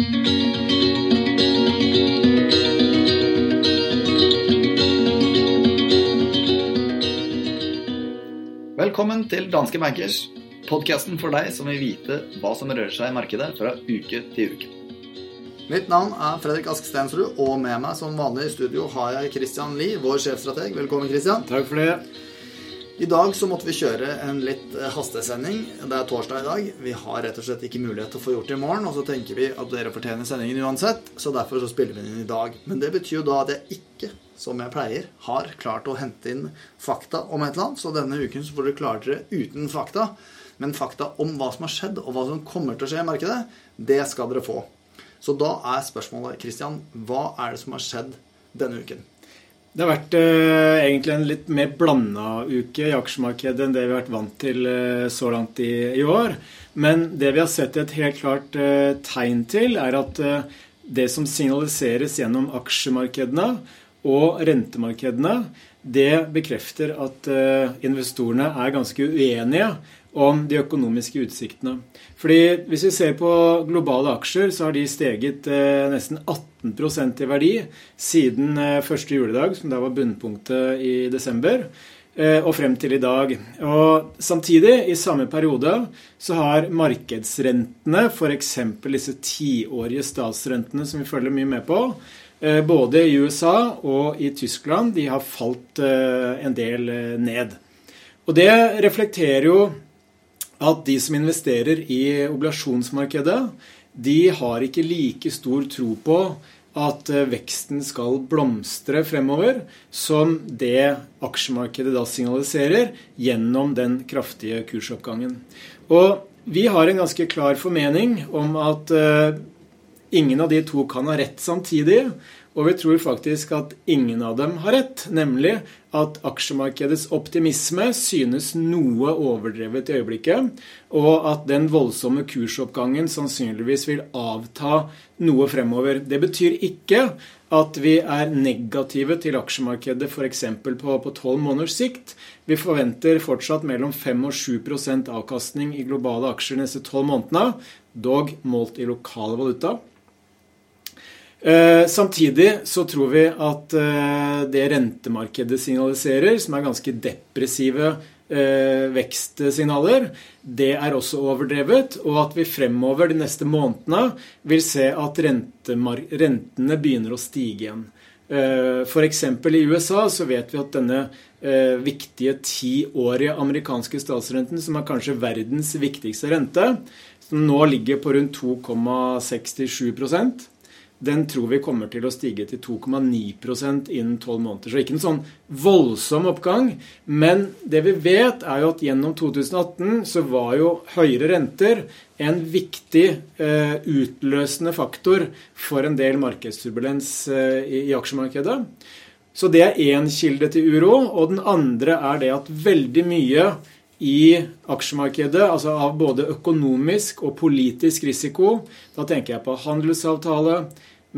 Velkommen til Danske Bankers, podkasten for deg som vil vite hva som rører seg i markedet fra uke til uke. Mitt navn er Fredrik Ask Stensrud, og med meg som vanlig i studio har jeg Christian Lie, vår sjefstrateg. Velkommen, Christian. Takk for det. I dag så måtte vi kjøre en litt eh, hastesending. Det er torsdag i dag. Vi har rett og slett ikke mulighet til å få gjort det i morgen, og så tenker vi at dere fortjener sendingen uansett, så derfor så spiller vi den inn i dag. Men det betyr jo da at jeg ikke, som jeg pleier, har klart å hente inn fakta om et eller annet, så denne uken så får dere klare dere uten fakta. Men fakta om hva som har skjedd, og hva som kommer til å skje i markedet, det skal dere få. Så da er spørsmålet, Christian, hva er det som har skjedd denne uken? Det har vært eh, egentlig en litt mer blanda uke i aksjemarkedet enn det vi har vært vant til eh, så langt i, i, år. Men det vi har sett et helt klart eh, tegn til, er at eh, det som signaliseres gjennom aksjemarkedene og rentemarkedene, det bekrefter at eh, investorene er ganske uenige om de økonomiske utsiktene. Fordi Hvis vi ser på globale aksjer, så har de steget eh, nesten 18% i verdi siden eh, første juledag, som da var bunnpunktet i desember, eh, og frem til i dag. Og Samtidig, i samme periode, så har markedsrentene, f.eks. disse tiårige statsrentene som vi følger mye med på, både i USA og i Tyskland, de har falt en del ned. Og det reflekterer jo at de som investerer i obligasjonsmarkedet, de har ikke like stor tro på at eh, veksten skal blomstre fremover, som det aksjemarkedet da signaliserer gjennom den kraftige kursoppgangen. Og vi har en ganske klar formening om at uh, ingen av de to kan ha rett samtidig. Og vi tror faktisk at ingen av dem har rett, nemlig at aksjemarkedets optimisme synes noe overdrevet i øyeblikket, og at den voldsomme kursoppgangen sannsynligvis vil avta noe fremover. Det betyr ikke at vi er negative til aksjemarkedet f.eks. på tolv måneders sikt. Vi forventer fortsatt mellom 5 og 7% avkastning i globale aksjer neste tolv månedene, dog målt i lokal valuta. Eh, samtidig så tror vi at eh, det rentemarkedet signaliserer, som er ganske depressive eh, vekstsignaler, det er også overdrevet. Og at vi fremover de neste månedene vil se at rentene begynner å stige igjen. F.eks. i USA så vet vi at denne viktige tiårige amerikanske statsrenten, som er kanskje verdens viktigste rente, som nå ligger på rundt 2,67 den tror vi kommer til å stige til 2,9% innen 12 måneder. Så ikke en sånn voldsom oppgang. Men det vi vet, er jo at gjennom 2018 så var jo høyere renter en viktig eh, utløsende faktor for en del markedsturbulens eh, i, i aksjemarkedet. Så det er én kilde til uro. Og den andre er det at veldig mye i aksjemarkedet, altså av både økonomisk og politisk risiko. Da tenker jeg på handelsavtale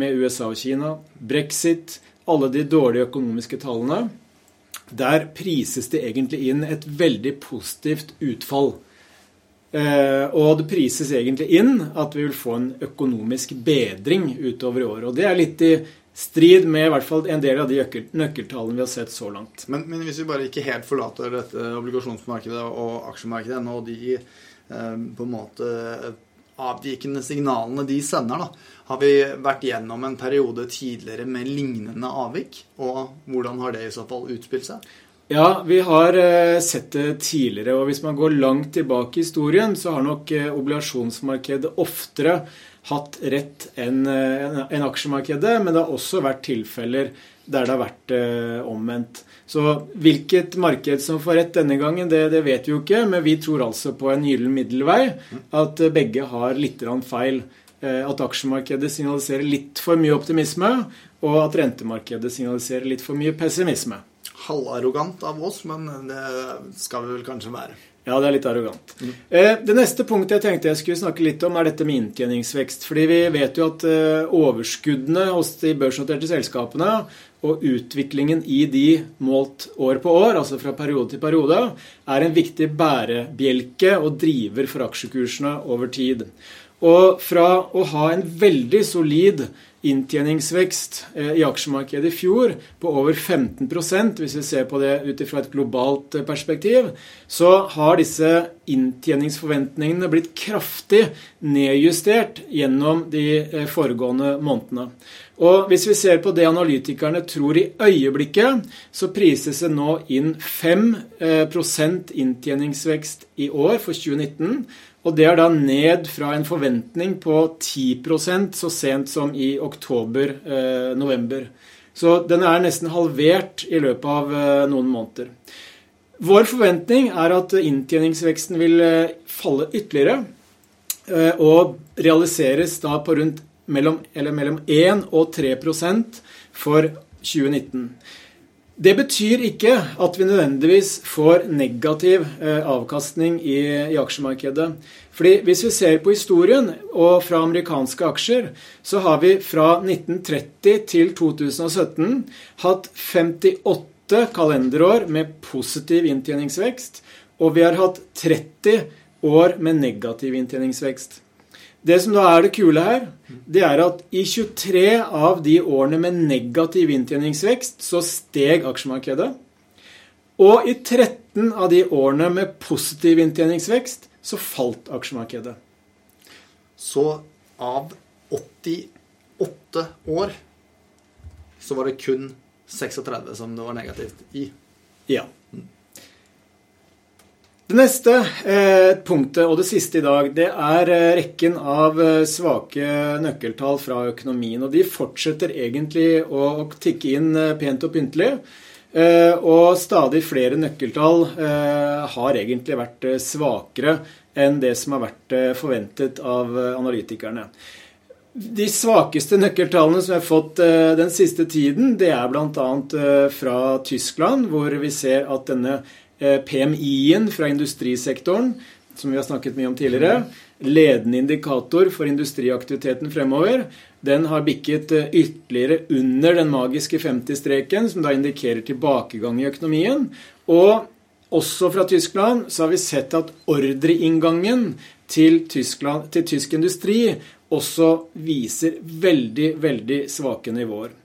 med USA og Kina, brexit, alle de dårlige økonomiske tallene. Der prises det egentlig inn et veldig positivt utfall. Eh, og det prises egentlig inn at vi vil få en økonomisk bedring utover i år. Og det er litt i strid med i hvert fall en del av de nøkkeltallene vi har sett så langt. Men, men hvis vi bare ikke helt forlater dette obligasjonsmarkedet og aksjemarkedet og de eh, på en måte avvikende signalene de sender, da, har vi vært gjennom en periode tidligere med lignende avvik? Og hvordan har det i så fall utspilt seg? Ja, vi har eh, sett det tidligere. Og hvis man går langt tilbake i historien, så har nok eh, obligasjonsmarkedet oftere hatt rett enn en aksjemarkedet, men det har også vært tilfeller der det har vært eh, omvendt. Så hvilket marked som får rett denne gangen, det, det, vet vi jo ikke, men vi tror altså på en gyllen middelvei, at begge har litt feil. Eh, at aksjemarkedet signaliserer litt for mye optimisme, og at rentemarkedet signaliserer litt for mye pessimisme. Halvarrogant av oss, men det skal vi vel kanskje være. Ja, det er litt arrogant. Mm. Det neste punktet jeg tenkte jeg skulle snakke litt om, er dette med inntjeningsvekst. Fordi vi vet jo at eh, overskuddene hos de børsnoterte selskapene og utviklingen i de målt år på år, altså fra periode til periode, er en viktig bærebjelke og driver for aksjekursene over tid. Og fra å ha en veldig solid inntjeningsvekst eh, i aksjemarkedet i fjor på over 15% hvis vi ser på det ut fra et globalt eh, perspektiv, så har disse inntjeningsforventningene blitt kraftig nedjustert gjennom de eh, foregående månedene. Og hvis vi ser på det analytikerne tror i øyeblikket, så prises det nå inn 5% inntjeningsvekst i år for 2019. Og det er da ned fra en forventning på 10% så sent som i oktober-november. Så den er nesten halvert i løpet av eh, noen måneder. Vår forventning er at inntjeningsveksten vil eh, falle ytterligere eh, og realiseres da på rundt mellom, mellom 1 og 3% for 2019. Det betyr ikke at vi nødvendigvis får negativ eh, avkastning i, i, aksjemarkedet. Fordi Hvis vi ser på historien og fra amerikanske aksjer, så har vi fra 1930 til 2017 hatt 58 kalenderår med positiv inntjeningsvekst, og vi har hatt 30 år med negativ inntjeningsvekst. Det som da er det kule her, det er at i 23 av de årene med negativ inntjeningsvekst, så steg aksjemarkedet. Og i 13 av de årene med positiv inntjeningsvekst, så falt aksjemarkedet. Så av 88 år så var det kun 36 som det var negativt i? Ja. Det neste eh, punktet, og det siste i dag, det er eh, rekken av eh, svake nøkkeltall fra økonomien. Og de fortsetter egentlig å, å tikke inn eh, pent og pyntelig. Eh, og stadig flere nøkkeltall eh, har egentlig vært svakere enn det som har vært forventet av analytikerne. De svakeste nøkkeltallene som vi har fått den siste tiden, det er bl.a. fra Tyskland, hvor vi ser at denne PMI-en fra industrisektoren, som vi har snakket mye om tidligere, ledende indikator for industriaktiviteten fremover, den har bikket eh, ytterligere under den magiske 50-streken, som da indikerer tilbakegang i økonomien. Og også fra Tyskland så har vi sett at ordreinngangen til, Tyskland, til tysk industri også viser veldig, veldig svake nivåer.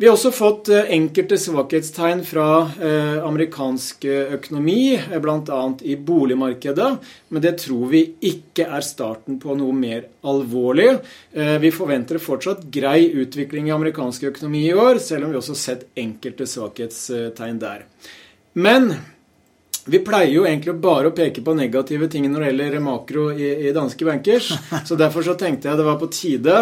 Vi har også fått eh, enkelte svakhetstegn fra eh, amerikansk økonomi, eh, bl.a. i boligmarkedet, men det tror vi ikke er starten på noe mer alvorlig. Vi forventer fortsatt grei utvikling i amerikansk økonomi i år, selv om vi også har sett enkelte svakhetstegn der. Men vi pleier jo egentlig bare å peke på negative ting når det gjelder makro i danske bankers. Så derfor så tenkte jeg det var på tide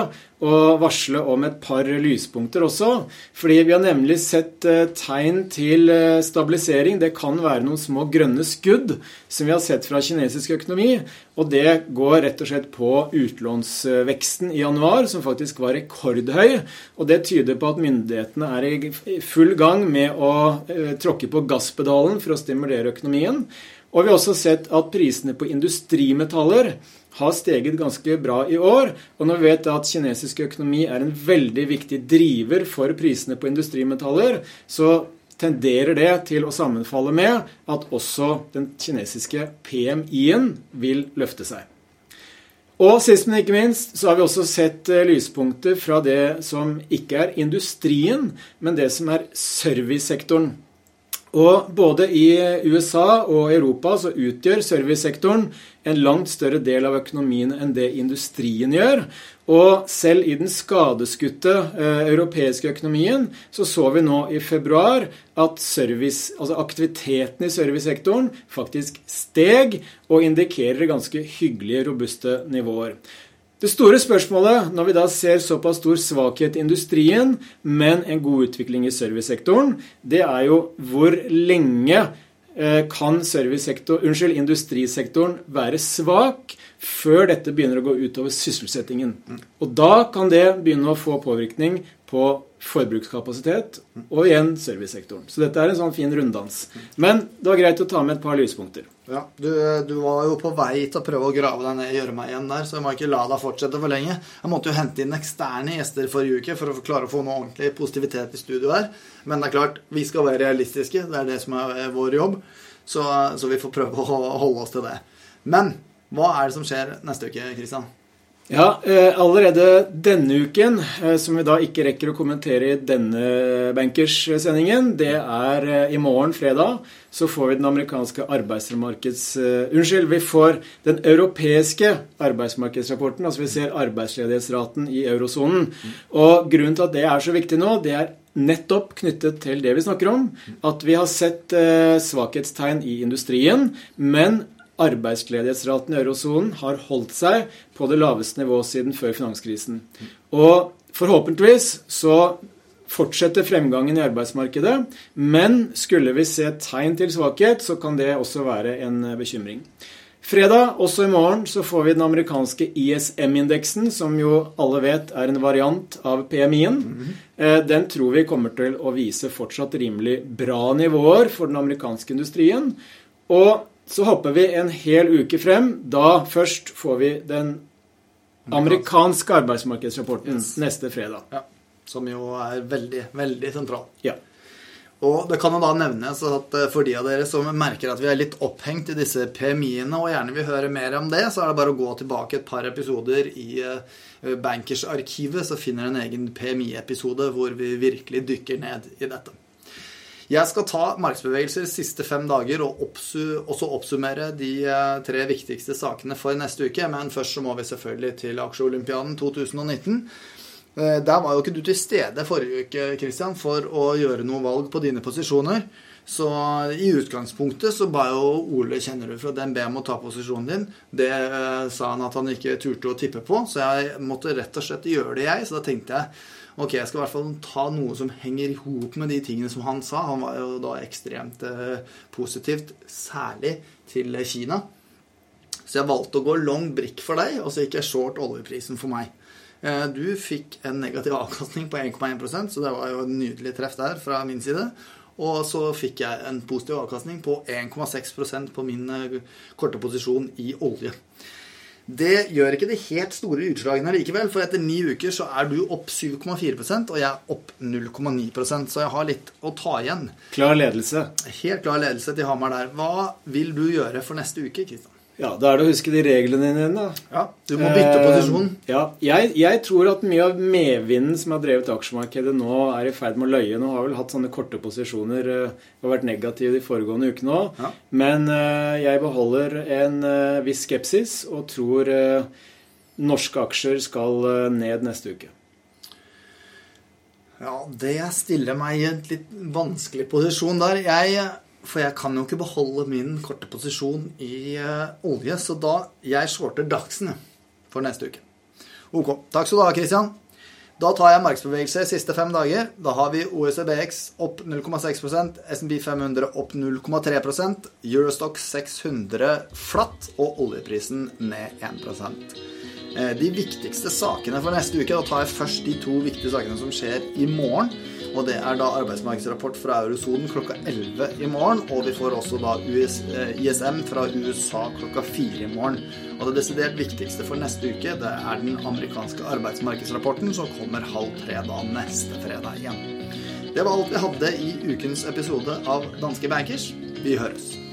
å varsle om et par lyspunkter også. Fordi vi har nemlig sett eh, tegn til eh, stabilisering. Det kan være noen små grønne skudd som vi har sett fra kinesisk økonomi. Og det går rett og slett på utlånsveksten i januar, som faktisk var rekordhøy. Og det tyder på at myndighetene er i full gang med å eh, tråkke på gasspedalen for å stimulere økonomien. Og vi har også sett at prisene på industrimetaller har steget ganske bra i år. Og når vi vet at kinesisk økonomi er en veldig viktig driver for prisene på industrimetaller, så tenderer det til å sammenfalle med at også den kinesiske PMI-en vil løfte seg. Og sist, men ikke minst, så har vi også sett eh, lyspunkter fra det som ikke er industrien, men det som er servicesektoren. Og både i USA og Europa så utgjør servicesektoren en langt større del av økonomien enn det industrien gjør. Og selv i den skadeskutte eh, europeiske økonomien så så vi nå i februar at service, altså aktiviteten i servicesektoren faktisk steg og indikerer ganske hyggelige, robuste nivåer. Det store spørsmålet når vi da ser såpass stor svakhet i industrien, men en god utvikling i servicesektoren, det er jo hvor lenge eh, kan unnskyld, industrisektoren være svak før dette begynner å gå utover sysselsettingen. Og da kan det begynne å få påvirkning på forbrukskapasitet og igjen servicesektoren. Så dette er en sånn fin runddans. Men det var greit å ta med et par lyspunkter. Ja, du, du, var jo på vei til å prøve å grave deg ned i gjørma igjen der, så jeg må ikke la deg fortsette for lenge. Jeg måtte jo hente inn eksterne gjester forrige uke for å klare å få noe ordentlig positivitet i studio her. Men det er klart, vi skal være realistiske. Det er det som er vår jobb. Så, så vi får prøve å holde oss til det. Men hva er det som skjer neste uke, Kristian? Ja, eh, allerede denne uken, eh, som vi da ikke rekker å kommentere i denne Bankers-sendingen, det er eh, i morgen, fredag, så får vi den amerikanske arbeidsmarkeds... Unnskyld, vi får den europeiske arbeidsmarkedsrapporten. Altså vi ser arbeidsledighetsraten i eurosonen. Og grunnen til at det er så viktig nå, det er nettopp knyttet til det vi snakker om. At vi har sett svakhetstegn i industrien, men arbeidsledighetsraten i eurosonen har holdt seg på det laveste nivået siden før finanskrisen. Og forhåpentligvis så fortsetter fremgangen i arbeidsmarkedet, men skulle vi se tegn til svakhet, så kan det også være en bekymring. Fredag, også i morgen, så får vi den amerikanske ISM-indeksen, som jo alle vet er en variant av PMI-en. Eh, den tror vi kommer til å vise fortsatt rimelig bra nivåer for den amerikanske industrien. Og så hopper vi en hel uke frem. Da først får vi den amerikanske arbeidsmarkedsrapporten yes. neste fredag. Ja, som jo er veldig, veldig sentral. Ja. Og det kan jo da nevnes at eh, for de av dere som merker at vi er litt opphengt i disse PMI-ene og gjerne vil høre mer om det, så er det bare å gå tilbake et par episoder i eh, Bankers-arkivet, så finner dere en egen PMI-episode hvor vi virkelig dykker ned i dette. Jeg skal ta markedsbevegelser siste fem dager og også oppsummere de eh, tre viktigste sakene for neste uke. Men først så må vi selvfølgelig til aksjeolympiaden 2019. Eh, der var jo ikke du til stede forrige uke Christian, for å gjøre noe valg på dine posisjoner. Så i utgangspunktet så ba jo Ole kjenner du fra DNB om å ta posisjonen din. Det eh, sa han at han ikke turte å tippe på, så jeg måtte rett og slett gjøre det, jeg. Så da tenkte jeg Ok, jeg skal i hvert fall ta noe som henger i hop med de tingene som han sa. Han var jo da ekstremt eh, positivt, særlig til Kina. Så jeg valgte å gå long brick for deg, og så gikk jeg short oljeprisen for meg. Eh, du fikk en negativ avkastning på 1,1% så det var jo en nydelig treff der fra min side. Og så fikk jeg en positiv avkastning på 1,6% på min eh, korte posisjon i olje. Det gjør ikke de helt store utslagene likevel, for etter ni uker så er du opp 7,4 og jeg er opp 0,9% så jeg har litt å ta igjen. Klar ledelse. Helt klar ledelse til Hamar der. Hva vil du gjøre for neste uke, Kristian? Ja, Da er det å huske de reglene dine da. Ja, Du må bytte posisjon. Eh, ja, jeg, jeg, tror at mye av medvinden som har drevet aksjemarkedet nå, er i ferd med å løye. Nå har vel hatt sånne korte posisjoner uh, og vært negative de foregående ukene òg. Ja. Men uh, jeg beholder en uh, viss skepsis og tror norske aksjer skal ned neste uke. Ja, det stiller meg i en litt vanskelig posisjon der. Jeg for jeg kan jo ikke beholde min korte posisjon i uh, olje, så da jeg shorter Dagsen for neste uke. Ok. Takk skal du ha, Christian. Da tar jeg markedsbevegelse siste fem dager. Da har vi OECBX opp 0,6% SNB 500 opp 0,3% Eurostock 600 flatt og oljeprisen ned 1 eh, De viktigste sakene for neste uke, da tar jeg først de to viktige sakene som skjer i morgen. Og det er da arbeidsmarkedsrapport fra eurosonen klokka 11 i morgen. Og vi får også da US, eh, ISM fra USA klokka 4 i morgen. Og det desidert viktigste for neste uke, det er den amerikanske arbeidsmarkedsrapporten som kommer halv tre da neste fredag igjen. Det var alt vi hadde i ukens episode av Danske Bankers. Vi høres.